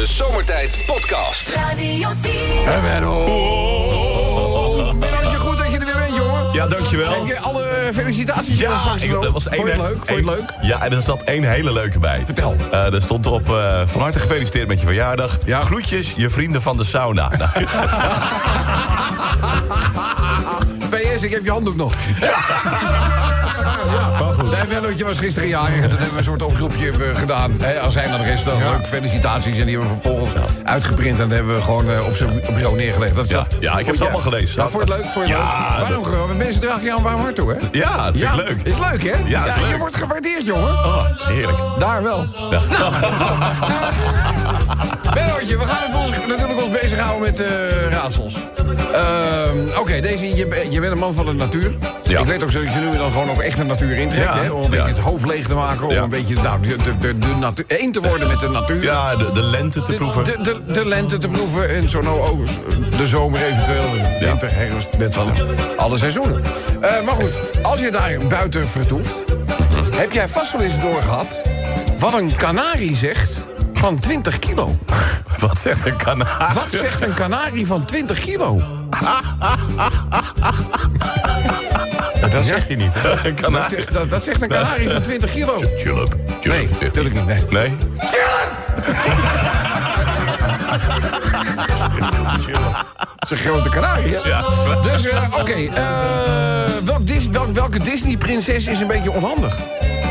De Zomertijd Podcast. Radio 10. En Menno. Goed dat je er weer bent, jongen. Ja, dankjewel. Heb je alle felicitaties Ja, ik, dat was Vond één, je het leuk? Vond je het leuk? Ja, en er zat één hele leuke bij. Vertel. Eh, er stond op eh, van harte gefeliciteerd met je verjaardag. Ja. Groetjes, je vrienden van de sauna. Nou, PS, ik heb je handdoek nog. Ja. Nee, Mennootje was gisteren jarig en toen hebben we een soort oproepje eh, gedaan. Als hij de rest dan leuk, felicitaties. En die hebben we vervolgens uitgeprint en dat hebben we gewoon eh, op zijn bureau neergelegd. Dat is Ja, dat. ja, ik heb je- allemaal gelezen. Ja, vond het leuk? Vond je het Ja, leuk? Waarom gewoon? Mensen dragen aan een warm hart toe, hè? ja, dat Ja, ik leuk. Is leuk, hè? Ja, is Je leuk. wordt gewaardeerd, jongen. Oh, heerlijk. Daar wel. Bennootje, we gaan het ons, natuurlijk ons bezighouden met eh, raadsels. Ehm, Oké, deze, je, je bent een man van de natuur. Ja. Ik weet ook zo dat je nu dan gewoon ook echt de natuur intrekt. Ja. Hè, om een beetje het hoofd leeg te maken. Om een beetje nou, de, de, de, natuur, één te worden met de natuur. Ja, de, de lente te proeven. de, de, de lente te proeven en zo nou ook de zomer eventueel. Winter, herfst, met van alle seizoenen. Eh, maar goed, als je daar buiten vertoeft... heb jij vast wel eens doorgehad... wat een kanarie zegt van 20 kilo. Wat zegt een kanaal? Wat zegt een kanarie van 20 kilo? Dat zegt hij niet. Dat zegt, dat, dat zegt een kanarie van 20 kilo. Chulp, Nee, zegt hij. natuurlijk niet, nee. Nee? Dat is een grote kanarie, hè? Ja. Dus, eh, oké. eh, welk Dis- welk- welke Disney-prinses is een beetje onhandig?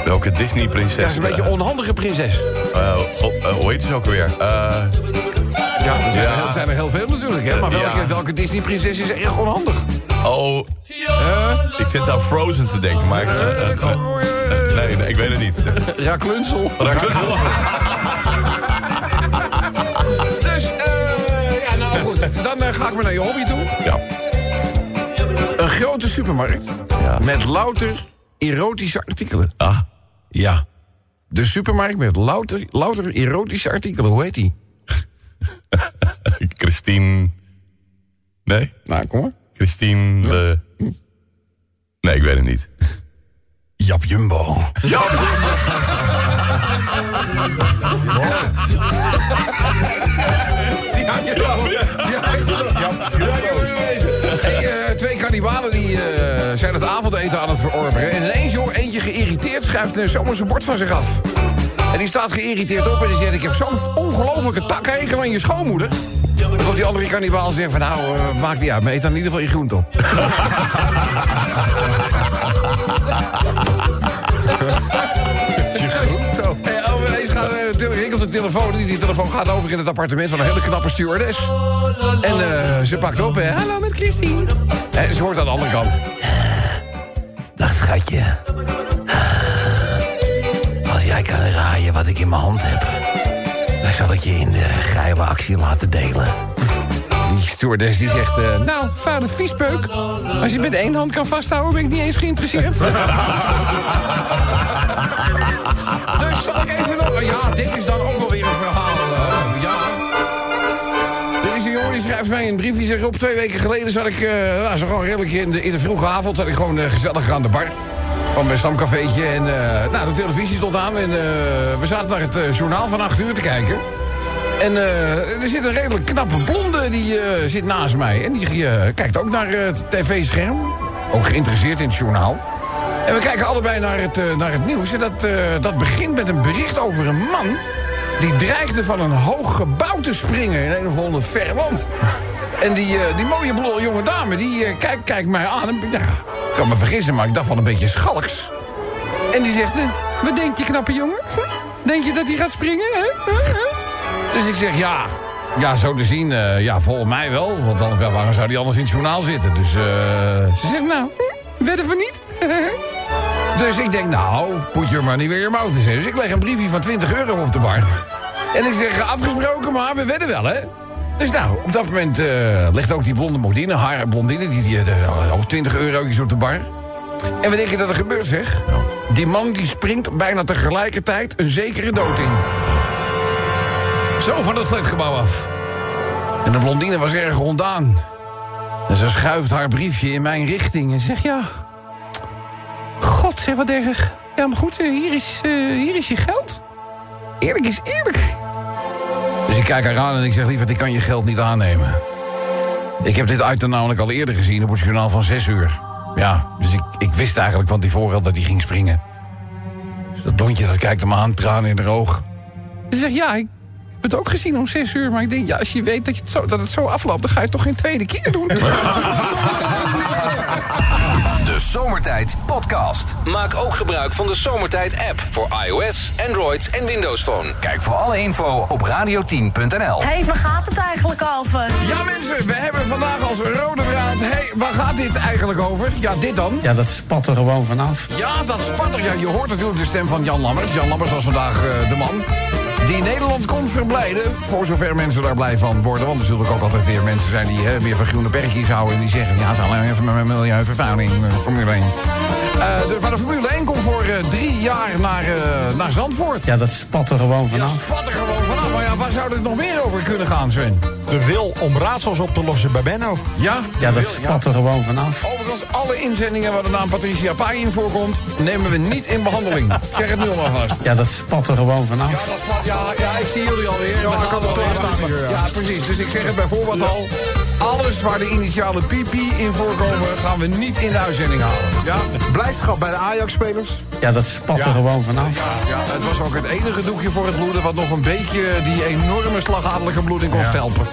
Welke Disney-prinses? Ja, is een beetje een onhandige prinses. Eh, eh, hoe heet ze ook alweer? Eh, Ja, er zijn, Ja. Er, heel- zijn er heel veel natuurlijk, hè? Maar welke, Ja. welke Disney-prinses is erg onhandig? oh, ik zit aan Frozen te denken, maar... ik- eh, eh, eh, eh, nee, nee, ik weet het niet. Raklunzel. Raklunzel. Dus, eh, ja, nou goed. Dan eh, ga ik maar naar je hobby toe. Ja. Een grote supermarkt Ja. met louter erotische artikelen. Ah, Ja. De supermarkt met louter, louter erotische artikelen. Hoe heet die? Christine... Nee? Nou, kom maar. Christine... Le... Nee, ik weet het niet. Jap Jumbo. Ja! Die had je. Hey, twee kannibalen die eh, zijn het avondeten aan het verorberen. En ineens, joh, geïrriteerd schuift uh, zomaar zijn bord van zich af. En die staat geïrriteerd op en die zegt... ik heb zo'n ongelofelijke takhekel aan je schoonmoeder. Tot die andere kannibaal zegt van... nou, eh, maakt niet uit, maar eet dan in ieder geval je groente op. Je groente. Ineens gaat, de- rinkelt de telefoon. Die, die telefoon gaat over in het appartement van een hele knappe stewardess. En eh, ze pakt op. en Hallo, met Christine. En ze hoort aan de andere kant. Dag, schatje. Kan raaien wat ik in mijn hand heb... dan zal ik je in de geile actie laten delen. Die stewardess die zegt... eh, nou, vader viespeuk. Als je met één hand kan vasthouden, ben ik niet eens geïnteresseerd. Dus zal ik even nog... Ja, dit is dan ook wel weer een verhaal. ja. Dit is een jongen die schrijft mij een brief. Die zegt, op twee weken geleden zat ik... eh nou, zo gewoon redelijk in de, in de vroege avond... zat ik gewoon eh, gezellig aan de bar. Van mijn stamcafeetje. En eh, nou, de televisie stond aan. En eh, we zaten naar het eh, journaal van 8 uur te kijken. En er zit een redelijk knappe blonde die zit naast mij. En die kijkt ook naar het tv-scherm. Ook geïnteresseerd in het journaal. En we kijken allebei naar het, naar het nieuws. En dat, dat begint met een bericht over een man... die dreigde van een hoog gebouw te springen in een of ander ver land. En die, die mooie blonde jonge dame, die kijkt, kijkt mij aan. En, ja, kan me vergissen, maar ik dacht van een beetje schalks. En die zegt, eh, wat denk je knappe jongen? Denk je dat hij gaat springen? Hè? Huh? Huh? Dus ik zeg, ja, ja zo te zien, eh, ja, volgens mij wel. Want dan, waarom zou hij anders in het journaal zitten? Dus eh, ze zegt, nou, hm, wedden we niet? dus ik denk, nou, put je maar niet weer je in. Dus ik leg een briefje van 20 euro op de bar. En ik zeg, afgesproken, maar we wedden wel, hè? Dus nou, op dat moment eh, legt ook die blonde modine, haar blondine, die, die ook 20 euro's op de bar. En wat denk je dat er gebeurt, zeg? Die man die springt bijna tegelijkertijd een zekere dood in. Zo van het flatgebouw af. En de blondine was erg rondaan. En ze schuift haar briefje in mijn richting en zegt ja. God, zeg wat erg. Ja, maar goed, eh, hier is, eh, hier is je geld. Eerlijk is eerlijk. Kijk haar aan en ik zeg, lieverd, ik kan je geld niet aannemen. Ik heb dit item namelijk al eerder gezien op het journaal van 6 uur. Ja, dus ik, ik wist eigenlijk van tevoren dat hij ging springen. Dus dat blondje dat kijkt hem aan, tranen in de oog. Ze zegt, ja, ik heb het ook gezien om 6 uur. Maar ik denk, ja, als je weet dat, je het, zo, dat het zo afloopt... dan ga je het toch geen tweede keer doen? De Zomertijd Podcast. Maak ook gebruik van de Zomertijd app voor iOS, Android en Windows Phone. Kijk voor alle info op radio10.nl. Hé, hey, waar gaat het eigenlijk over? Ja, mensen, we hebben vandaag als rode draad... Hé, hey, waar gaat dit eigenlijk over? Ja, dit dan. Ja, dat spat er gewoon vanaf. Ja, dat spat er. Ja, je hoort natuurlijk de stem van Jan Lammers. Jan Lammers was vandaag uh, de man die Nederland kon verblijden. Voor zover mensen daar blij van worden. Want er zullen ook altijd weer mensen zijn die hè, weer van groene bergjes houden. En die zeggen, ja, is alleen even met mijn milieuvervuiling, uh, Formule 1. Uh, dus, maar de Formule 1 komt voor uh, drie jaar naar, uh, naar Zandvoort. Ja, dat spat er gewoon vanaf. Ja, spat er gewoon vanaf. Waar zou het nog meer over kunnen gaan, Sven? De wil om raadsels op te lossen bij Benno. Ja? Ja, dat spat er gewoon vanaf. Overigens, alle inzendingen waar de naam Patricia Pai in voorkomt... nemen we niet in behandeling. zeg het nu al maar vast. Ja, dat spat er gewoon vanaf. Ja, dat spat, ja, ja ik zie jullie alweer. Ja, ik had het klaarstaan hier. Ja. ja, precies. Dus ik zeg het bij voorbaat al. Alles waar de initialen PP in voorkomen... gaan we niet in de uitzending halen. Ja? Blijdschap bij de Ajax-spelers. Ja, dat spat er gewoon vanaf. Ja, ja, het was ook het enige doekje voor het bloeden... wat nog een beetje die enorme slagadelijke bloeding kon stelpen.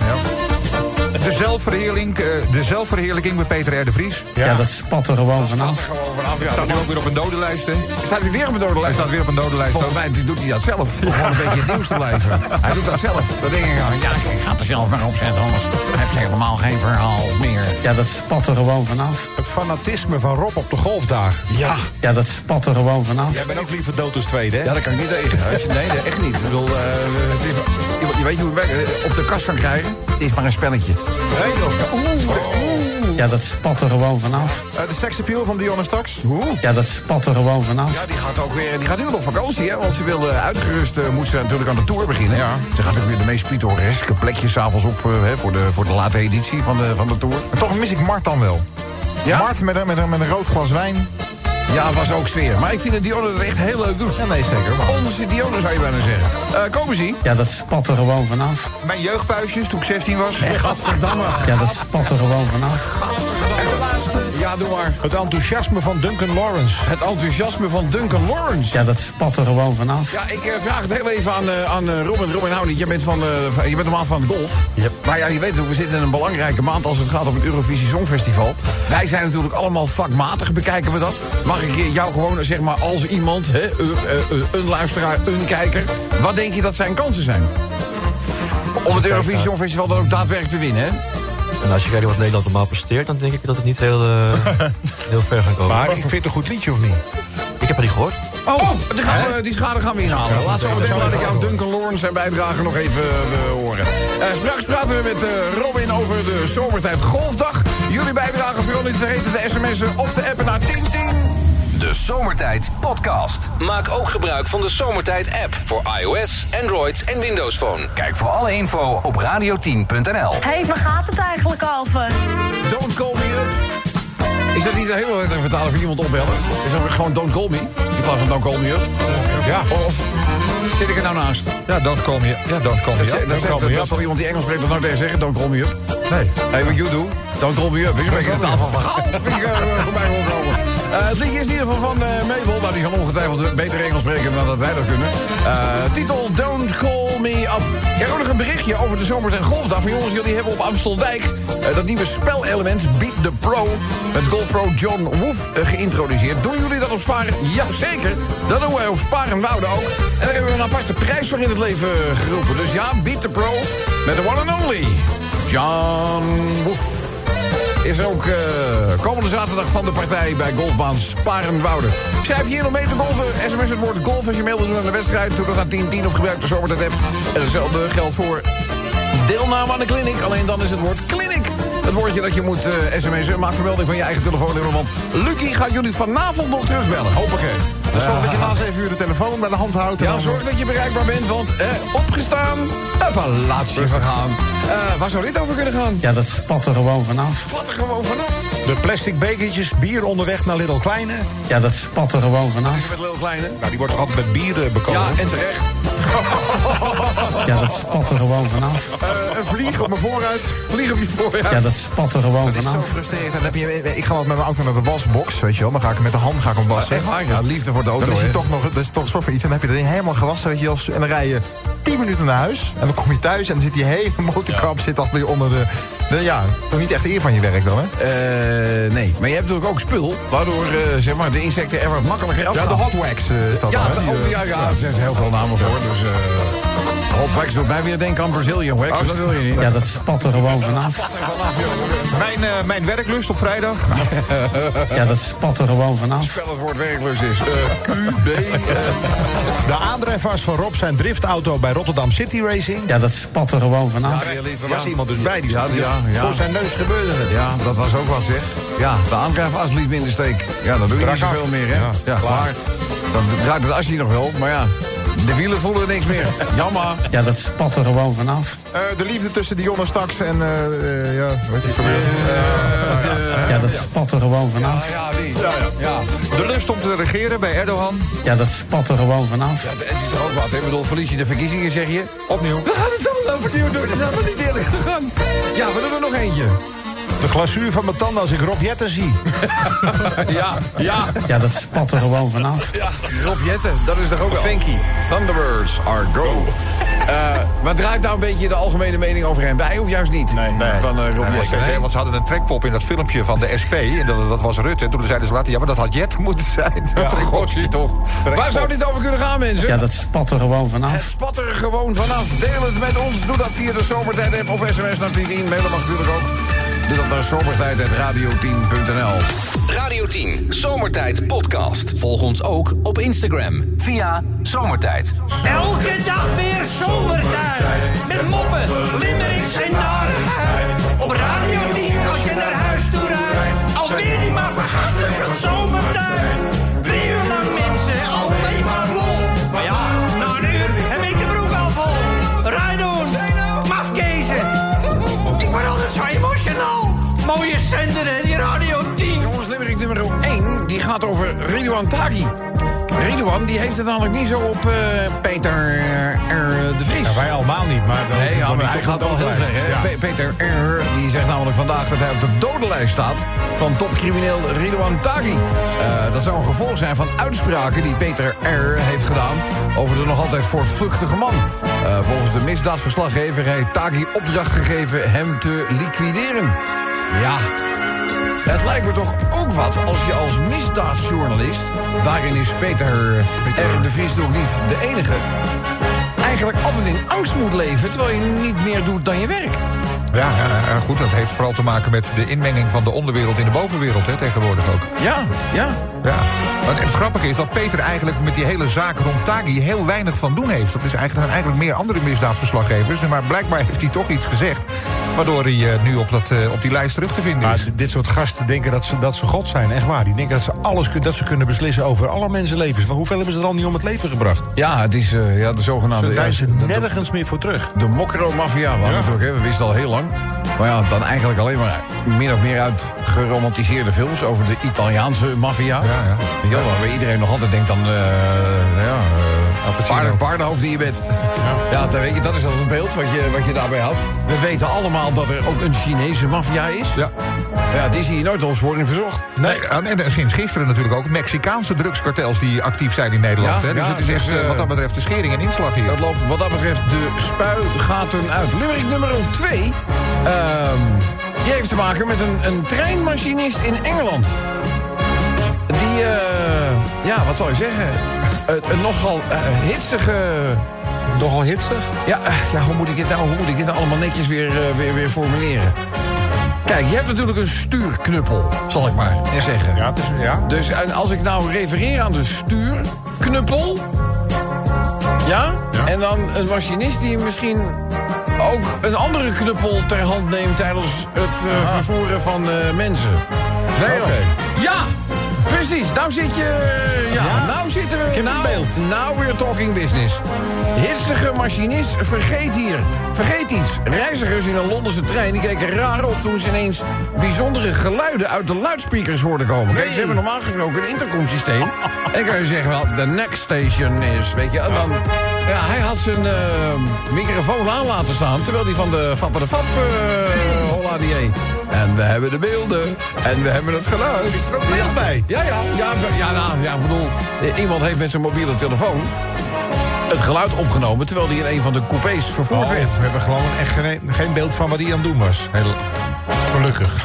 De zelfverheerlijking, de zelfverheerlijking bij Peter R. de Vries. Ja, dat spat er gewoon vanaf. Gewoon vanaf ja. Staat nu ook weer op een dodenlijst, hè? Staat hij weer op een dodenlijst? Hij staat weer op een dodenlijst. Volgens mij doet hij dat zelf. Om gewoon een beetje het nieuws te blijven. Hij doet dat zelf. Dat denk ik aan. Ja, ik ga het er zelf maar opzetten, anders heb je helemaal geen verhaal meer. Ja, dat spat er gewoon vanaf. Het fanatisme van Rob op de golfdagen. Ja. Ja, dat spat er gewoon vanaf. Jij bent ook liever dood als tweede, hè? Ja, dat kan ik niet tegen. Nee, echt niet. Ik bedoel, uh, is, je weet je hoe het werkt? Op de kast van krijgen, het is maar een spelletje. Joh. Ja, dat spat er gewoon vanaf. Uh, de seksappeal van Dionne Staks. Oeh. Ja, dat spat er gewoon vanaf. Ja, die gaat ook weer. Die gaat nu op vakantie, hè? Want ze wil uh, uitgerust. Uh, moet ze natuurlijk aan de tour beginnen. Ja. Ze gaat ook weer de meest pittoreske plekjes s'avonds op hè, voor, de, voor de late editie van de, van de tour. Maar toch mis ik Mart dan wel. Ja? Mart met een, met, een, met een rood glas wijn. Ja, was ook sfeer. Maar ik vind dat Dionne het echt heel leuk doet. Ja, nee, zeker. Maar... Onze Dionne zou je bijna zeggen. Uh, komen ze? Ja, dat spat er gewoon vanaf. Mijn jeugdpuisjes toen ik 16 was. Nee, gadverdamme. Ja, dat spat er gewoon vanaf. Laatste. Ja, doe maar. Het enthousiasme van Duncan Lawrence. Het enthousiasme van Duncan Lawrence. Ja, dat spat er gewoon vanaf. Ja, ik uh, vraag het heel even aan, uh, aan uh, Robin. Robin Houding, je bent, van, je bent normaal van golf. Yep. Maar ja, je weet het, we zitten in een belangrijke maand als het gaat om het Eurovisie Songfestival. Wij zijn natuurlijk allemaal vakmatig, bekijken we dat. Mag ik jou gewoon, zeg maar, als iemand, hè, een luisteraar, een kijker... wat denk je dat zijn kansen zijn? Om het Eurovisie Songfestival dan ook daadwerkelijk te winnen, hè? En als je kijkt wat Nederland normaal presteert... dan denk ik dat het niet heel, uh, heel ver gaat komen. Maar ik vind het een goed liedje, of niet? Ik heb het niet gehoord. Oh, die, gaan we, die schade gaan we inhalen. Laat zo meteen laat ik jou Duncan Lawrence zijn bijdrage nog even uh, horen. Uh, straks praten we met uh, Robin over de zomertijd golfdag. Jullie bijdrage vooral niet vergeten de sms'en of de appen naar 1010. De Zomertijd Podcast. Maak ook gebruik van de Zomertijd app voor iOS, Android en Windows Phone. Kijk voor alle info op radio10.nl. Hé, hey, waar gaat het eigenlijk over? Don't call me up. Is dat niet een hele letter vertalen voor iemand opbellen? Is dat gewoon don't call me? In plaats van don't call me up? Ja. Of zit ik er nou naast? Ja, don't call me up. Ja, don't call me Dat, up. dat, dat, dat, dat zal iemand die Engels spreekt dat nou tegen zeggen. Don't call me up. Nee. Hey, what you do? Don't call me up. Is een beetje de taal van. Vind ik uh, voorbij horen komen. Uh, het is in ieder geval van uh, Mabel. Nou, die zal ongetwijfeld beter Engels spreken dan dat wij dat kunnen. Uh, titel Don't Call Me Up. Heb ook nog een berichtje over de Zomers- en Golfdag. Van jongens, jullie hebben op Amsteldijk dat nieuwe spelelement Beat the Pro... met golfpro John Woef geïntroduceerd. Doen jullie dat op Sparen? Jazeker. Dat doen wij op Sparen Wouden ook. En daar hebben we een aparte prijs voor in het leven geroepen. Dus ja, Beat the Pro met de one and only John Woef is ook uh, komende zaterdag van de partij bij golfbaan Sparenwoude. Schrijf je hier nog mee te golven. SMS het woord golf als je mail wil doen aan de wedstrijd. Doe dat aan 1010 of gebruik de zomertijd app. En hetzelfde geldt voor deelname aan de clinic. Alleen dan is het woord clinic. Het woordje dat je moet uh, sms'en. Maak vermelding van je eigen telefoonnummer. Want Lucky gaat jullie vanavond nog terugbellen. Hoppakee. Dus zorg dat je na 7 uur de telefoon bij de hand houdt. Ja, zorg dat je bereikbaar bent, want eh, opgestaan, je vergaan. Uh, waar zou dit over kunnen gaan? Ja, dat spat er gewoon vanaf. Spat er gewoon vanaf. De plastic bekertjes, bier onderweg naar Little Kleine. Ja, dat spat er gewoon vanaf. Met Little Kleine? Nou, die wordt toch altijd met bier uh, bekomen? Ja, en terecht. Ja, dat spat er gewoon vanaf. Eh, een vlieg op mijn vooruit. Vlieg op je vooruit. Ja, dat spat er gewoon Dat is zo vanaf. frustrerend. Dan heb je, ik ga altijd met mijn auto naar de wasbox, weet je wel. Dan ga ik met de hand ga ik hem wassen. Echt? Ja, liefde voor de auto, Dan is toch nog, dat is toch een soort van iets. En dan heb je dat ding helemaal gewassen, weet je wel. En dan rij je 10 minuten naar huis. En dan kom je thuis en dan zit die hele motorkrab zit alweer onder de, de... Ja, toch niet echt eer van je werk dan, hè? Eh, nee, maar je hebt natuurlijk ook spul... waardoor eh, zeg maar, de insecten er wat makkelijker afgaan. Ja, de hot wax eh, is dat Ja, dan, hè? Die, oh, eh, ja, ja, er zijn heel veel namen voor. Dus, hot wax doet mij weer denken aan Brazilian wax. Oh, dat wil je niet. Ja, dat spat er gewoon vanaf. Pat er vanaf, joh. Mijn, eh, mijn werklust op vrijdag. Ja, dat spat er gewoon vanaf. Spel het woord werkloos is. Eh, Q, B, eh, De aandrijfvast van Rob zijn driftauto bij Rotterdam City Racing. Ja, dat spat er gewoon vanaf. Er was iemand dus bij die Ja, stond dus ja, ja. voor zijn neus gebeurde het. Ja, dat was ook wat zeg. Ja, de aandrijfas liet me in de steek. Ja, dan doe je niet zoveel af. meer, hè? Ja, Ja, klaar. Dan draait het asje nog wel, maar ja, de wielen voelen niks meer. Jammer. Ja, dat spat er gewoon vanaf. Eh, de liefde tussen Dionne Staks en... eh eh, ja, weet je, probeer. Ja, dat spat er gewoon vanaf. Ja, die. Ja, De lust om te regeren bij Erdogan. Ja, dat spat er gewoon vanaf. Ja, het is toch ook wat, hè? Ik bedoel, verlies je de verkiezingen, zeg je? Opnieuw. We gaan het allemaal overnieuw doen. Het is helemaal niet eerlijk gegaan. Ja, we doen er nog eentje. De glazuur van mijn tanden als ik Rob Jetten zie. Ja, ja, Ja, dat spat er gewoon vanaf. ja. Rob Jetten, dat is toch ook wel... Funky. Thunderbirds are go. Eh maar draait daar een beetje de algemene mening overheen bij, of juist niet? Nee. Nee. Van eh Rob Nee, Jetten, nee, nee? want ze hadden een trekpop in dat filmpje van de SP. En dat, dat was Rutte. En toen zeiden ze later, ja, maar dat had Jet moeten zijn. Oh, Godje toch. Waar zou dit over kunnen gaan, mensen? Ja, dat spat er gewoon Het vanaf. spat er gewoon vanaf. Deel het met ons. Doe dat via de Zomertijd-app of sms naar 1010. Mailen mag natuurlijk ook. Doe dat naar zomertijd.radio10.nl. Radio 10, Zomertijd Podcast. Volg ons ook op Instagram via Zomertijd. Elke dag weer zomertijd. Met moppen, limmerings en narigheid. Op Radio 10 als je naar huis toe rijdt. Alweer die maar vergasten van zomertijd. Gaat over Ridouan Taghi. Ridouan die heeft het namelijk niet zo op eh, Peter eh, de Vries. Ja, wij allemaal niet, maar dan Nee, ja, maar hij gaat wel heel ver. hè? Ja. Pe- Peter R. die zegt namelijk vandaag dat hij op de dodenlijst staat... van topcrimineel Ridouan Taghi. Eh, dat zou een gevolg zijn van uitspraken die Peter R. heeft gedaan... over de nog altijd voortvluchtige man. Eh, volgens de misdaadverslaggever heeft Taghi opdracht gegeven hem te liquideren. Ja, het lijkt me toch ook wat als je als misdaadjournalist... daarin is Peter, R. de Vries ook niet de enige... eigenlijk altijd in angst moet leven... terwijl je niet meer doet dan je werk. Ja, goed, dat heeft vooral te maken met de inmenging van de onderwereld in de bovenwereld, hè, tegenwoordig ook. Ja, ja. Ja. Maar het grappige is dat Peter eigenlijk met die hele zaak rond Taghi heel weinig van doen heeft. Dat is eigenlijk, zijn eigenlijk meer andere misdaadverslaggevers. Maar blijkbaar heeft hij toch iets gezegd. Waardoor hij eh, nu op, dat, eh, op die lijst terug te vinden Maar is. dit soort gasten denken dat ze, dat ze God zijn, echt waar. Die denken dat ze alles kun- dat ze kunnen beslissen over alle mensenlevens. Van hoeveel hebben ze er al niet om het leven gebracht? Ja, het is eh, ja, de zogenaamde... Daar er de, nergens meer voor terug. de hadden Ja. het ook, hè, we wisten al heel lang. Maar ja, dan eigenlijk alleen maar min of meer uit geromantiseerde films... over de Italiaanse maffia. Ja, ja. Wel, waar iedereen nog altijd denkt aan... eh ja, Al eh paarden, paardenhoofd die je bent. Ja, dan weet je, dat is dan een beeld wat je, wat je daarbij had. We weten allemaal dat er ook een Chinese maffia is. Ja. Ja, die zie je nooit in verzocht. Nee, en, en sinds gisteren natuurlijk ook Mexicaanse drugskartels die actief zijn in Nederland. Ja, hè? Dus ja, het is echt, dus, eh, eh, wat dat betreft de schering en inslag hier. Dat loopt wat dat betreft de spuigaten uit. Limerick nummer 2. die heeft te maken met een, een treinmachinist in Engeland. Die, eh, ja, wat zal je zeggen? Een, een nogal hitsige... Nogal hitsig. Ja, ja hoe, moet ik het nou, hoe moet ik dit nou allemaal netjes weer, weer, weer formuleren? Kijk, je hebt natuurlijk een stuurknuppel, zal ik maar zeggen. Ja, het is, ja. Dus en als ik nou refereer aan de stuurknuppel. Ja? En dan een machinist die misschien ook een andere knuppel ter hand neemt tijdens het eh, vervoeren van eh, mensen. Nee, Oké. Ja! Precies, nou zit je. Ja, Ja? nou zitten we. nou, beeld. Now we're talking business. Hitsige machinist vergeet hier. Vergeet iets. Reizigers in een Londense trein die keken raar op toen ze ineens bijzondere geluiden uit de luidspeakers hoorden komen. Kijk, ze hebben normaal gesproken een intercomsysteem. en dan kan je zeggen wel, the next station is. Weet je, en dan Ja, hij had zijn eh, microfoon aan laten staan... terwijl hij van de Fappa de Fap uh, Holla die. En we hebben de beelden. En we hebben het geluid. Is er ook beeld bij? Ja, ja. Ja, ja, nou, ja ik bedoel... eh, Iemand heeft met zijn mobiele telefoon... het geluid opgenomen... terwijl hij in een van de coupés vervoerd Oh, werd. we hebben gewoon echt geen, geen beeld van wat hij aan het doen was. Heel, gelukkig.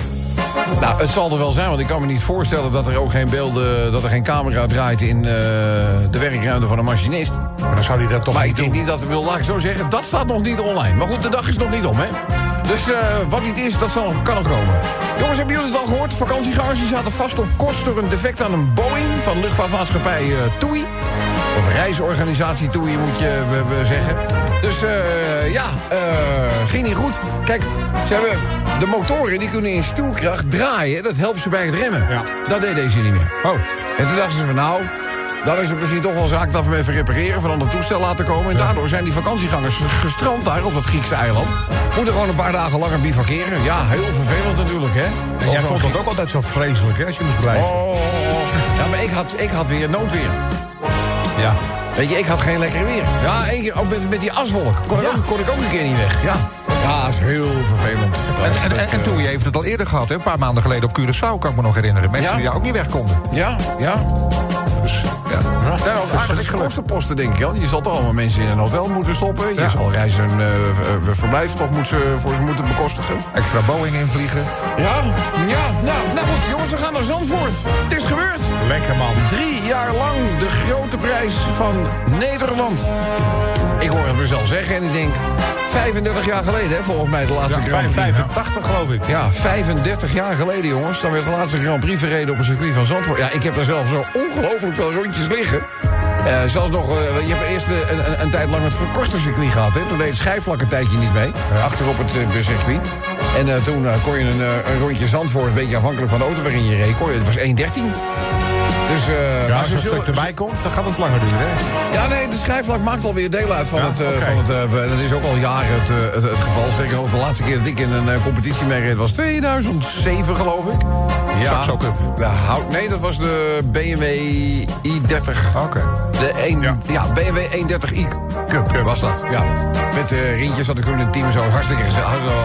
Nou, het zal er wel zijn, want ik kan me niet voorstellen... dat er ook geen beelden... dat er geen camera draait in eh, de werkruimte van een machinist. Maar dan zou hij dat toch Maar niet ik denk doen. niet dat, wil, laat ik zo zeggen, dat staat nog niet online. Maar goed, de dag is nog niet om, hè? Dus eh, wat niet is, dat zal, nog- kan nog komen. Jongens, hebben jullie het al gehoord? Vakantiegangers die zaten vast op kost door een defect aan een Boeing... van luchtvaartmaatschappij eh TUI. Of reisorganisatie TUI, moet je eh, zeggen. Dus eh, ja, ging niet goed. Kijk, ze hebben de motoren die kunnen in stuwkracht draaien. Dat helpt ze bij het remmen. Ja. Dat deed deze niet meer. Oh, En toen dachten ze van nou, dan is het misschien toch wel zaak dat we hem even repareren... van ander toestel laten komen. En daardoor zijn die vakantiegangers gestrand daar op dat Griekse eiland. Moeten gewoon een paar dagen langer bivakeren. Ja, heel vervelend natuurlijk, hè? en jij vond dat ook altijd zo vreselijk, hè, als je moest blijven. Oh, oh, oh. Ja, maar ik had, ik had weer noodweer. Ja. Weet je, ik had geen lekker weer. Ja, één keer ook met, met die aswolk. Kon, ik ook, kon ik ook een keer niet weg. Ja, ja is heel vervelend. En, en, en, en Toei heeft het al eerder gehad, hè? een paar maanden geleden op Curaçao, kan ik me nog herinneren. Mensen Ja? die daar ook niet weg konden. Ja, ja. Dus, ja. Ja, aardige kostenposten, denk ik. wel. Je zal toch allemaal mensen in een hotel moeten stoppen. Je Ja. zal reizen en verblijf toch moet ze, voor ze moeten bekostigen. Extra Boeing invliegen. Ja, ja. Nou, nou goed, jongens, we gaan naar Zandvoort. Het is gebeurd. Lekker man. Drie jaar lang de grote prijs van Nederland. Ik hoor het mezelf zeggen en ik denk... 35 jaar geleden, hè, volgens mij de laatste Ja, Grand Prix. 85 geloof ik. Ja, 35 jaar geleden, jongens. Dan werd de laatste Grand Prix verreden op een circuit van Zandvoort. Ja, ik heb daar zelf zo ongelooflijk veel rondjes liggen. Eh, zelfs nog, eh, je hebt eerst eh, een, een, een tijd lang het verkorte circuit gehad. Hè? Toen deed het schijfvlak een tijdje niet mee. Achterop het eh, circuit. En toen kon je een, een rondje Zandvoort, een beetje afhankelijk van de auto waarin je reed, kon je, het was 1.13. Dus, eh, Ja, als er een zullen- stuk erbij komt, dan gaat het langer duren, hè? ja, nee, de schijfvlak maakt alweer deel uit van Ja, het... eh, oké. van het eh, dat is ook al jaren het, eh, het, het geval. Zeker ook de laatste keer dat ik in een eh, competitie meereed was 2007, geloof ik. Saxo Cup. De hout, nee, dat was de BMW i30. Oké. De een, ja. Ja. BMW 130i Cup was dat. Ja. Met uh, Rientjes had ik toen in het team zo hartstikke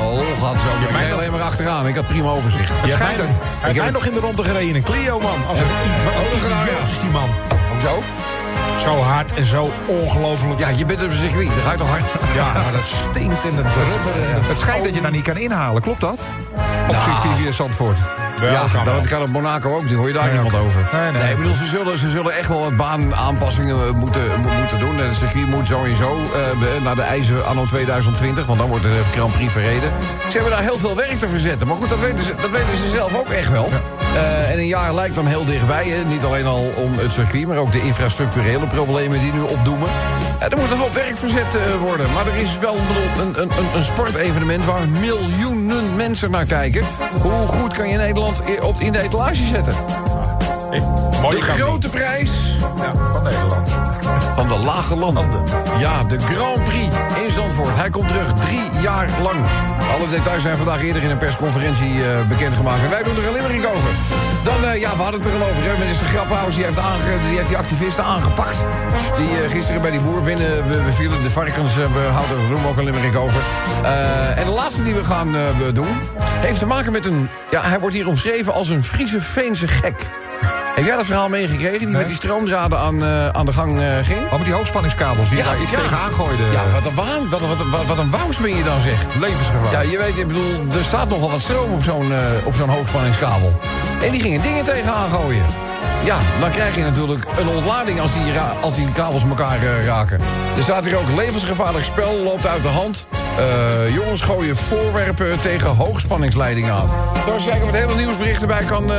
lol gehad. Zo. Ik mij reed nog- alleen maar achteraan. Ik had prima overzicht. Je schijnt hebt dat- mij- Hij heeft het- nog in de ronde gereden in een Clio, man. Als een ja. is die man. Hoezo? Zo hard en zo ongelooflijk. Ja, je bent op een circuit. Dan ga je toch hard. Ja, maar dat stinkt en dat drubberen. Het schijnt dat je daar niet kan inhalen, klopt dat? Op Nou. circuit via Ja, kan dat kan op Monaco ook niet. Hoor je daar Nee, iemand oké. over? Nee, nee. ik bedoel, ze zullen, ze zullen echt wel wat baanaanpassingen eh, moeten, mo- moeten doen. En het circuit moet sowieso eh, be- naar de eisen anno 2020, want dan wordt de Grand Prix verreden. Ze hebben daar heel veel werk te verzetten. Maar goed, dat weten ze, dat weten ze zelf ook echt wel. Eh, en een jaar lijkt dan heel dichtbij. Hè. Niet alleen al om het circuit, maar ook de infrastructurele problemen die nu opdoemen. Eh, er moet een hoop werk verzet eh, worden. Maar er is wel een, een, een, een sportevenement waar miljoenen mensen naar kijken. Hoe goed kan je Nederland op, in de etalage zetten? De grote prijs Ja, van Nederland. van de lage landen. Ja, de Grand Prix in Zandvoort. Hij komt terug drie jaar lang. Alle details zijn vandaag eerder in een persconferentie eh, bekendgemaakt. En wij doen er een limmering over. Dan, eh, ja, we hadden het er al over. Hè. Minister Grappenhuis die heeft, die heeft die activisten aangepakt. Die eh, gisteren bij die boer binnen we, we vielen. De varkens, we houden er ook een limmering over. En de laatste die we gaan doen... heeft te maken met een... Ja, hij wordt hier omschreven als een Friese Veense gek. Heb jij dat verhaal meegekregen? Die met die stroomdraden aan, eh, aan de gang eh, ging? Oh, met die hoogspanningskabels die daar iets tegenaan gooiden. Ja, wat een waan, wat, wat, een- wat, wat een wous ben je dan zeg. Levensgevaar. Ja, je weet, ik bedoel, er staat nogal wat stroom op zo'n eh, op zo'n hoogspanningskabel. En die gingen dingen tegenaan gooien. Ja, dan krijg je natuurlijk een ontlading als die, als die kabels elkaar eh, raken. Er staat hier ook levensgevaarlijk spel, loopt uit de hand. Eh, jongens gooien voorwerpen tegen hoogspanningsleiding aan. Zal eens kijken of het hele nieuwsbericht erbij kan eh,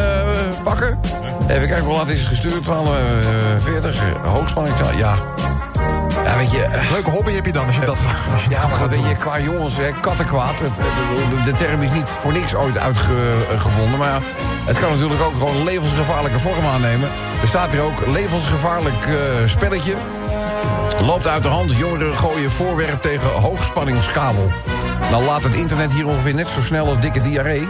pakken. Even kijken, hoe laat is het gestuurd? 1240, uh, hoogspanning. Ja. Ja, weet je... eh, Leuke hobby heb je dan als je dat, als je ja, dat maar gaat weet doen. je, qua jongens, hè, kattenkwaad. Het, het- de, de term is niet voor niks ooit uitgevonden. Maar ja, het kan natuurlijk ook gewoon levensgevaarlijke vorm aannemen. Er staat hier ook levensgevaarlijk eh, spelletje. Loopt uit de hand. Jongeren gooien voorwerp tegen hoogspanningskabel. Nou laat het internet hier ongeveer net zo snel als dikke diarree.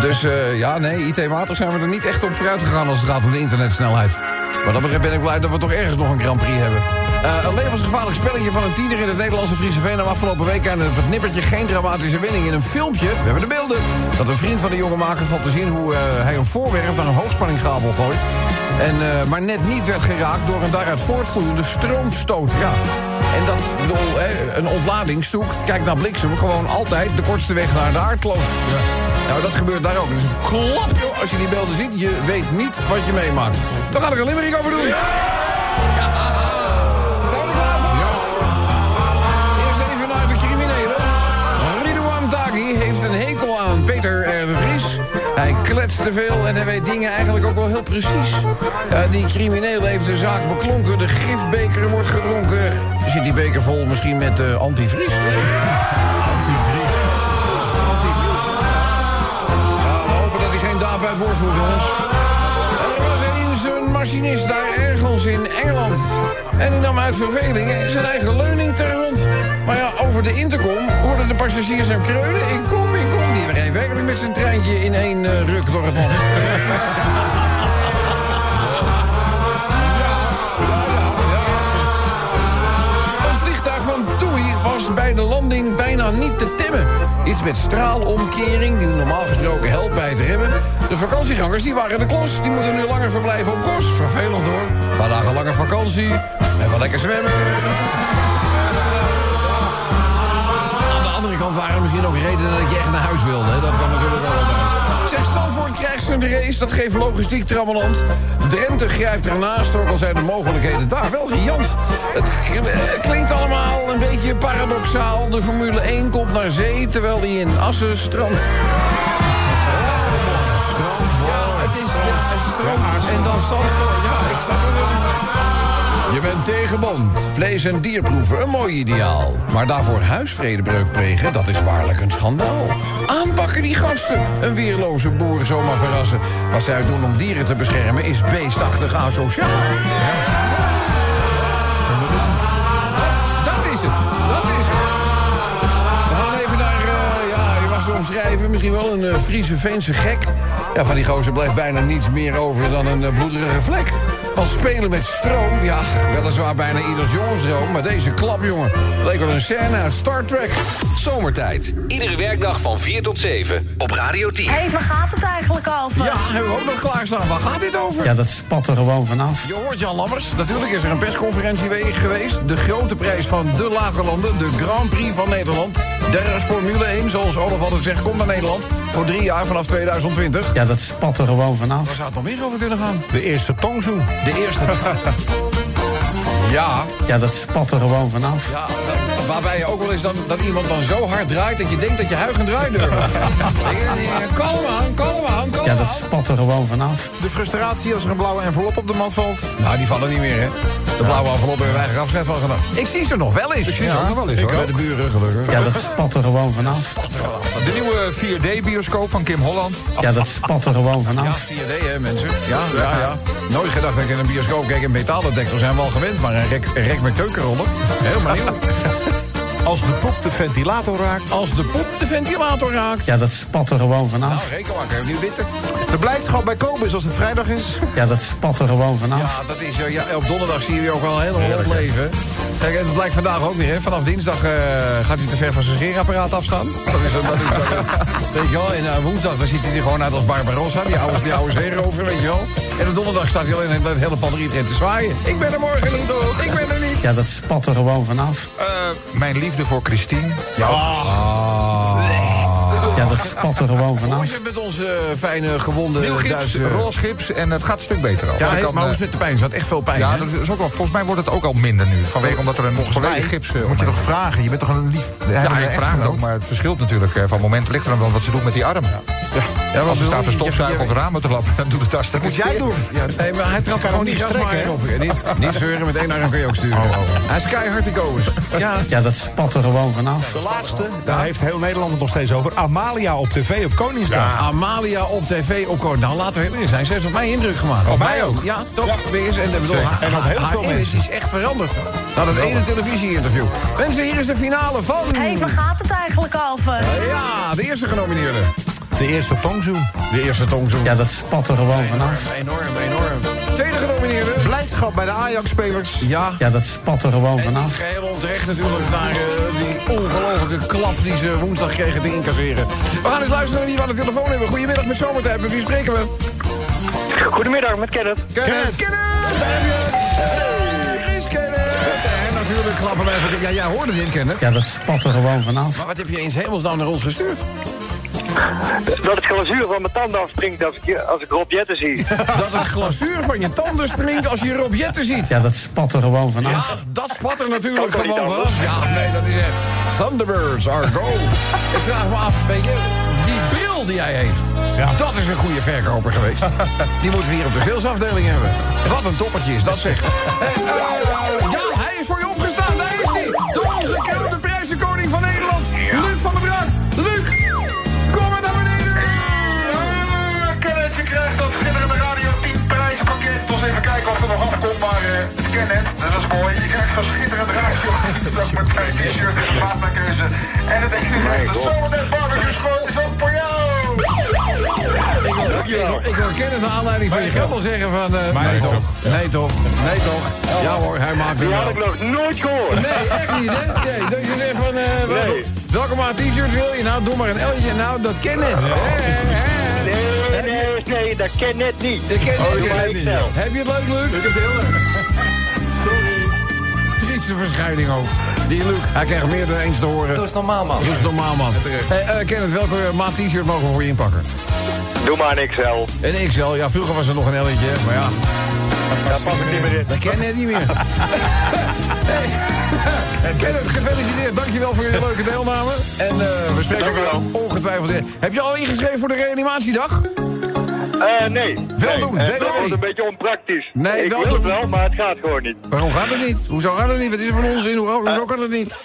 Dus eh, ja, nee, IT-matig zijn we er niet echt op vooruit gegaan als het gaat om de internetsnelheid. Wat dat betreft ben ik blij dat we toch ergens nog een Grand Prix hebben. Eh, een levensgevaarlijk spelletje van een tiener in het Nederlandse Friese Veen... nam afgelopen week aan het nippertje geen dramatische winning. In een filmpje, we hebben de beelden... dat een vriend van de jonge maker valt te zien... hoe eh, hij een voorwerp naar een hoogspanninggabel gooit. En, eh, maar net niet werd geraakt door een daaruit voortvloeiende stroomstoot. Ja. En dat, bedoel, hè, een ontladingsstoek, kijk naar bliksem... gewoon altijd de kortste weg naar de aardkloot. Nou, dat gebeurt daar ook. Dus klap, joh, als je die beelden ziet, je weet niet wat je meemaakt. Daar ga ik een limerick over doen. Kletst te veel en hij weet dingen eigenlijk ook wel heel precies. Ja, die crimineel heeft de zaak beklonken. De gifbeker wordt gedronken. Zit die beker vol misschien met eh, antivries? Antivries. Antivries. Ja, we hopen dat hij geen daad bij het woord voert, jongens. Er was eens een machinist daar ergens in Engeland. En die nam uit verveling zijn eigen leuning ter grond. Maar ja, over de intercom hoorden de passagiers hem kreunen. Kom, werkelijk met zijn treintje in één eh, ruk door het land. Een vliegtuig van TUI was bij de landing bijna niet te temmen. Iets met straalomkering, die normaal gesproken helpt bij het remmen. De vakantiegangers die waren de klos. Die moeten nu langer verblijven op kost. Vervelend hoor. Een paar dagen langer vakantie. En wel lekker zwemmen. Andere kant waren er misschien ook redenen dat je echt naar huis wilde. Hè? Dat kan natuurlijk wel altijd. Zeg, Zandvoort krijgt zijn race, dat geeft logistiek trammeland. Drenthe grijpt ernaast, ook al zijn de mogelijkheden daar wel riant. Het, klinkt allemaal een beetje paradoxaal. De Formule 1 komt naar zee, terwijl die in Assen strandt. Strand, ja, het is ja, het strand en dan Zandvoort. Ja, ik snap het wel. Je bent tegen bond, vlees- en dierproeven, een mooi ideaal. Maar daarvoor huisvredebreuk plegen, dat is waarlijk een schandaal. Aanpakken die gasten, een weerloze boer zomaar verrassen. Wat zij doen om dieren te beschermen is beestachtig asociaal. Dat is het, dat is het. We gaan even naar, eh, ja, je mag ze omschrijven, misschien wel een eh, Friese Veense gek. Ja, van die gozer blijft bijna niets meer over dan een eh, bloederige vlek. Want spelen met stroom, ja, weliswaar bijna ieders jongensdroom... maar deze klapjongen leek wel een scène uit Star Trek. Zomertijd. Iedere werkdag van 4 tot 7 op Radio 10. Hé, waar gaat het eigenlijk over? Ja, hebben we ook nog klaarstaan. Waar gaat dit over? Ja, dat spat er gewoon vanaf. Je hoort Jan Lammers. Natuurlijk is er een persconferentie we- geweest. De grote prijs van de Lage Landen. De Grand Prix van Nederland. Der Formule 1, zoals Olaf altijd zegt, komt naar Nederland. Voor drie jaar vanaf 2020. Ja, dat spat er gewoon vanaf. Waar zou het nog meer over kunnen gaan? De eerste tongzoen. De eerste. ja, Ja, dat spat er gewoon vanaf. ja dat- waarbij je ook wel eens dan, dat iemand dan zo hard draait... dat je denkt dat je huig en draai durft. kalm aan, kalm aan, kalm Ja, dat spat er gewoon vanaf. De frustratie als er een blauwe envelop op de mat valt. Nou, die vallen niet meer, hè? De blauwe envelop hebben wij eigen afscheid van gedaan. Ik zie ze nog wel eens. Ik zie ze ook nog wel eens, hoor. bij de buren, gelukkig. Ja, dat spat er gewoon vanaf. De nieuwe 4D-bioscoop van Kim Holland. Ja, dat spat er gewoon Ja, vanaf. 4D, hè, mensen. Ja, ja, ja. Nooit gedacht dat ik in een bioscoop keek. Een metaldetector zijn we al gewend, maar een rek, een rek met keukenrollen. Helemaal nieuw. Als de poep de ventilator raakt. Als de poep de ventilator raakt. Ja, dat spat er gewoon Nou, vanaf. reken maar, nu witte. De blijdschap bij Kobus als het vrijdag is. Ja, dat spat er gewoon vanaf. Ja, dat is, eh, ja, op donderdag zie je ook wel een hele rond leven. Kijk, en dat blijkt vandaag ook weer, hè. Vanaf dinsdag eh, gaat hij te ver van zijn scheerapparaat afstaan. Dat is, dat is, dat is- weet je wel, en eh, woensdag dan ziet hij er gewoon uit als Barbarossa, die oude, die oude zeerover, weet je wel. En op donderdag staat hij alleen in het hele padriet te zwaaien. Ik ben er morgen niet, toch? Ik ben er niet. Ja, dat spat er gewoon vanaf. Eh, mijn liefde voor Christine. Ja. Ja, dat spat er gewoon Hoe vanaf. is het met onze eh, fijne gewonde Nieuw gips, roze gips en het gaat een stuk beter al. Ja, Dus kan, maar hoe eh, is het met de pijn? Er zat echt veel pijn, ja, dat is ook wel, volgens mij wordt het ook al minder nu. Vanwege omdat er een volledig gips... eh, moet je toch vragen? Je bent toch een lief... Ja, ik vraag het ook, maar het verschilt natuurlijk. eh, Van moment ligt er dan wat ze doet met die arm. Ja, Als er staat je? te stofzuigen Je- of ramen te lappen, dan doet het hartstikke moet jij doen. Ja, nee, maar hij trapt gewoon die gasmaaier op. En Niet, niet zeuren, met één arm kun je ook sturen. Hij is keihard te. Ja, Ja, dat spat er gewoon vanaf. De laatste, daar heeft heel Nederland het nog steeds over. Amalia op tv op Koningsdag. Amalia op tv op Koord. Nou, laten we heel eerlijk zijn. Ze heeft op mij indruk gemaakt. Op mij ook. Ja, toch? Weer eens. En, ik bedoel, haar- En op heel haar veel image mensen. is echt veranderd. Na dat ene televisie-interview. Mensen, hier is de finale van... Hé, waar gaat het eigenlijk over? Ja, de eerste genomineerde. De eerste tongzoen. De eerste tongzoen. Ja, dat spat er gewoon vanaf. Enorm, enorm. tweede genomineerde. Blijdschap bij de Ajax-spelers. Ja. Ja, dat spat er gewoon vanaf. Geheel onterecht natuurlijk naar eh, ongelofelijke klap die ze woensdag kregen te incasseren. We gaan eens luisteren naar wie we aan de telefoon hebben. Goedemiddag met Zomertijd. Met wie spreken we? Goedemiddag, met Kenneth. Kenneth. Kenneth, Chris Kenneth. En natuurlijk klappen we even. Ja, jij hoorde dit, Kenneth. Ja, dat spat er gewoon vanaf. Maar wat heb je in hemelsnaam naar ons gestuurd? Dat het glazuur van mijn tanden afspringt als ik, als ik Rob Jetten zie. Dat het glazuur van je tanden springt als je Rob Jetten ziet. Ja, dat spat er gewoon Ja, vanaf. dat spat er natuurlijk gewoon vanaf. Ja, nee, dat is echt... Thunderbirds are gold. Ik vraag me af, weet je, die bril die hij heeft... Dat is een goede verkoper geweest. Die moeten we hier op de salesafdeling hebben. Wat een toppertje is dat zeg. Hey, eh, ja, Kijken of er nog afkomt, maar uh, Kenneth, dat is mooi. Je krijgt zo'n schitterend Radio 10 zomertijd t-shirt in de maat naar keuze. En het enige, de zomertijd barbecue schoon is ook voor jou. Ik wil, ik, ik Kenneth naar aanleiding van je al zeggen van... eh, nee, toch, nee toch, nee toch. Ja hoor, hij maakt Die hem had ik nog nooit gehoord. Nee, echt niet, hè? Nee, dat je zegt van... eh, welke maat t-shirt wil je? Nou, doe maar een L'tje. Nou, dat ken het. Nee, nee, nee, dat ken net niet. Ik ken Oh, het. niet. Heb je het leuk, Luc? Ik heb het heel leuk. Sorry. Trieste verschijning ook. Die Luc, hij krijgt meer dan eens te horen. Dat is normaal, man. Dat is normaal, man. Hey, eh, Kenneth, welke maat t-shirt mogen we voor je inpakken? Doe maar een XL. Een XL. Ja, vroeger was er nog een L'tje, maar ja. Daar pas ik niet meer in. Dat ken net niet meer. hey. Kenneth, gefeliciteerd. Dankjewel voor je leuke deelname. En eh, we spreken elkaar wel. ongetwijfeld. weer. Heb je al ingeschreven voor de reanimatiedag? Eh, nee. Wel nee. doen, Eh, www. dat wordt een beetje onpraktisch. Nee, ik wel wil het wel, maar het gaat gewoon niet. Waarom gaat het niet? Hoezo gaat het niet? Wat is er van onzin? Hoe, hoezo kan het niet?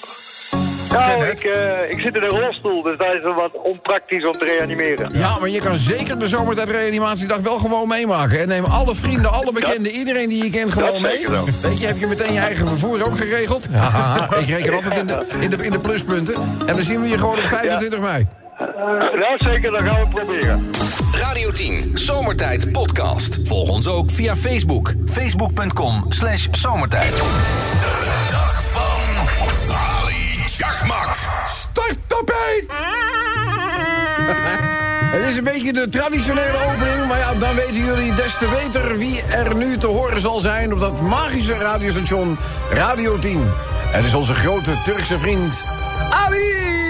Nou, ik, eh, ik zit in een rolstoel, dus dat is wel wat onpraktisch om te reanimeren. Ja, maar je kan zeker de zomertijd reanimatiedag wel gewoon meemaken. En neem alle vrienden, alle bekenden, iedereen die je kent gewoon Dat mee. zeker wel. Weet je, heb je meteen je eigen vervoer ook geregeld? Haha, ik reken altijd in de, in, de, in de pluspunten. En dan zien we je gewoon op 25 mei. Nou, zeker, dan gaan we proberen. Radio 10 Zomertijd Podcast. Volg ons ook via Facebook. Facebook.com slash zomertijd. De dag van Ali Chakmak. Starttapijt! Het is een beetje de traditionele opening, maar ja, dan weten jullie des te beter wie er nu te horen zal zijn op dat magische radiostation Radio 10. Het is onze grote Turkse vriend Ali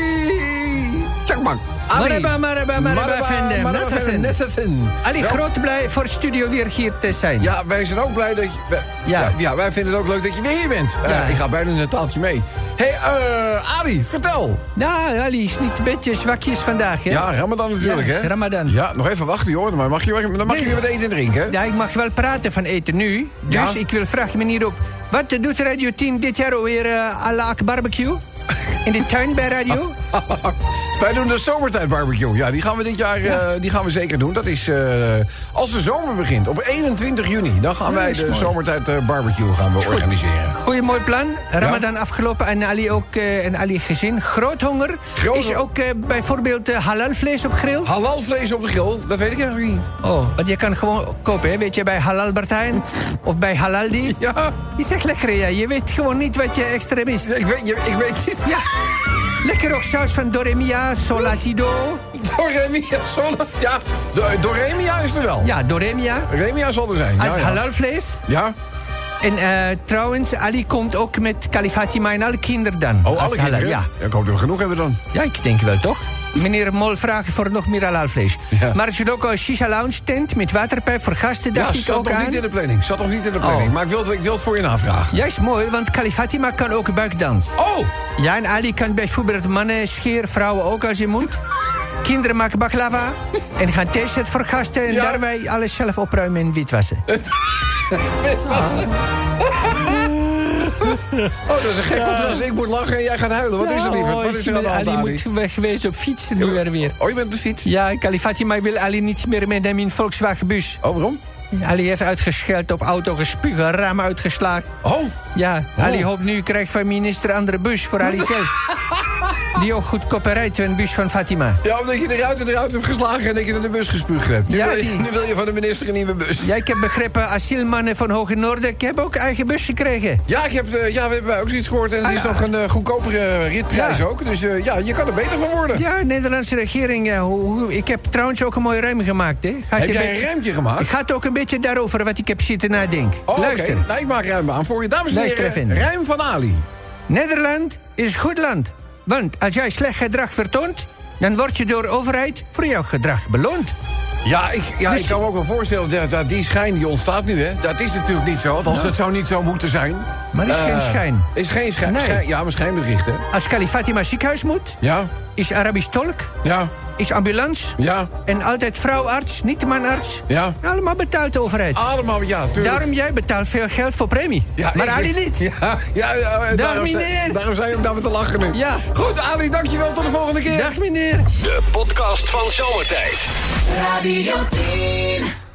Ali. Maraba, maraba, maraba, efendim, nasılsın? Ali, groot blij voor studio weer hier te zijn. Ja, wij zijn ook blij dat je... wij- Ja. ja. ja, wij vinden het ook leuk dat je weer hier bent. Ja. Eh, ik ga bijna een taaltje mee. Hé, hey, eh, Ali, vertel. Nou, Ali is niet een beetje zwakjes vandaag, hè? Ja, Ramadan natuurlijk, Ja, hè? Ramadan. Ja, nog even wachten, joh. Maar mag je, dan mag je weer wat eten en drinken? Ja, ik mag wel praten van eten nu. Dus ik wil vragen meneer op. Wat doet Radio 10 dit jaar alweer uh, à la barbecue? In de tuin bij radio? Wij doen de zomertijd barbecue. Ja, die gaan we dit jaar eh, die gaan we zeker doen. Dat is eh, als de zomer begint. Op 21 juni. Dan gaan wij is de mooi. zomertijd eh, barbecue gaan we organiseren. Goeie mooi plan. Ramadan afgelopen en Ali ook en Ali gezin. Groot honger. Groot is ook bijvoorbeeld halal vlees op grill? Halal vlees op de grill, dat weet ik eigenlijk niet. Oh, want je kan gewoon kopen, hè? weet je, bij Halal Bartijn of bij Halaldi. Ja, Die zegt lekker, ja. Je weet gewoon niet wat je extra mist. ik weet, je- ik weet niet. Ja. Lekker ook saus van Doremia, Solasido. Doremia, Sola. Ja, Do- Doremia is er wel. Ja, Doremia. Remia zal er zijn. Ja, Als ja. halalvlees. Ja? En eh, trouwens, Ali komt ook met Kalifatima en alle kinderen dan. Oh, alle kinderen? Ja. Ik hoop dat we genoeg hebben dan. ja, ik denk wel toch? Meneer Mol vraagt voor nog meer halalvlees. Ja. Maar er zit ook een shisha lounge tent met waterpijp voor gasten, Ja, dacht ik zat ook nog aan. niet in de planning. Zat nog niet in de planning. Oh. Maar ik wil, het- ik wil het voor je navragen. Ja, is mooi, want Kalifatima kan ook buikdans. Oh! Ja, en Ali kan bijvoorbeeld mannen scheren, vrouwen ook als je moet. Kinderen maken baklava en gaan theezet voor gasten... en Ja. daarbij alles zelf opruimen en witwassen. Oh, dat is een gek contrast. Ik moet lachen en jij gaat huilen. Wat is er, lieverd? Wat is er aan de hand, Ali moet wegwezen op fietsen nu er weer. Oh, je bent op de fiets? Ja, Kalifatima wil Ali niet meer met hem in Volkswagen bus. Oh, waarom? Ali heeft uitgescheld op auto gespugen, raam uitgeslagen. Oh, Ja, Ali hoopt nu krijgt van minister andere bus voor Ali zelf. Die ook goedkoper rijdt in de bus van Fatima. Ja, omdat je de ruiten eruit hebt geslagen en dat je in de bus gespuugd hebt. Nu, Ja, wil je, nu wil je van de minister een nieuwe bus. Ja, ik heb begrepen, asielmannen van Hoge Noorden... ik heb ook eigen bus gekregen. Ja, ik heb, eh, ja, we hebben ook zoiets gehoord. En het is nog een eh, goedkopere ritprijs Ja. ook. Dus eh, ja, je kan er beter van worden. Ja, de Nederlandse regering. ja, hoe, hoe- ik heb trouwens ook een mooi ruim gemaakt. Hè. Gaat Heb jij beetje- een ruimtje gemaakt? Het gaat ook een beetje daarover wat ik heb zitten nadenken. Oh, oké. Luister. Nou, ik maak ruim aan voor je. Dames en heren, ruim van Ali. Nederland is goed land. Want als jij slecht gedrag vertoont... dan word je door de overheid voor jouw gedrag beloond. Ja, ik, ja, Dus- ik kan me ook wel voorstellen dat, dat die schijn die ontstaat nu, hè. Dat is natuurlijk niet zo, althans, Ja. dat zou niet zo moeten zijn. Maar is geen Eh, schijn. Is geen schijn. Nee. schijn- ja, maar schijnberichten. Als Kali Fatima ziekenhuis moet... Ja, is Arabisch tolk, ja, is ambulance... ja, en altijd vrouwarts, niet manarts... ja. allemaal betaalt de overheid. Allemaal, ja, tuurlijk. Daarom jij betaalt veel geld voor premie. Ja, maar ik- Ali niet. Ja, ja, ja Dag, daarom, zijn- meneer. daarom zijn we me te lachen nu. Ja. Goed, Ali, dankjewel. Tot de volgende keer. Dag meneer. De podcast van Zomertijd. Radio 10.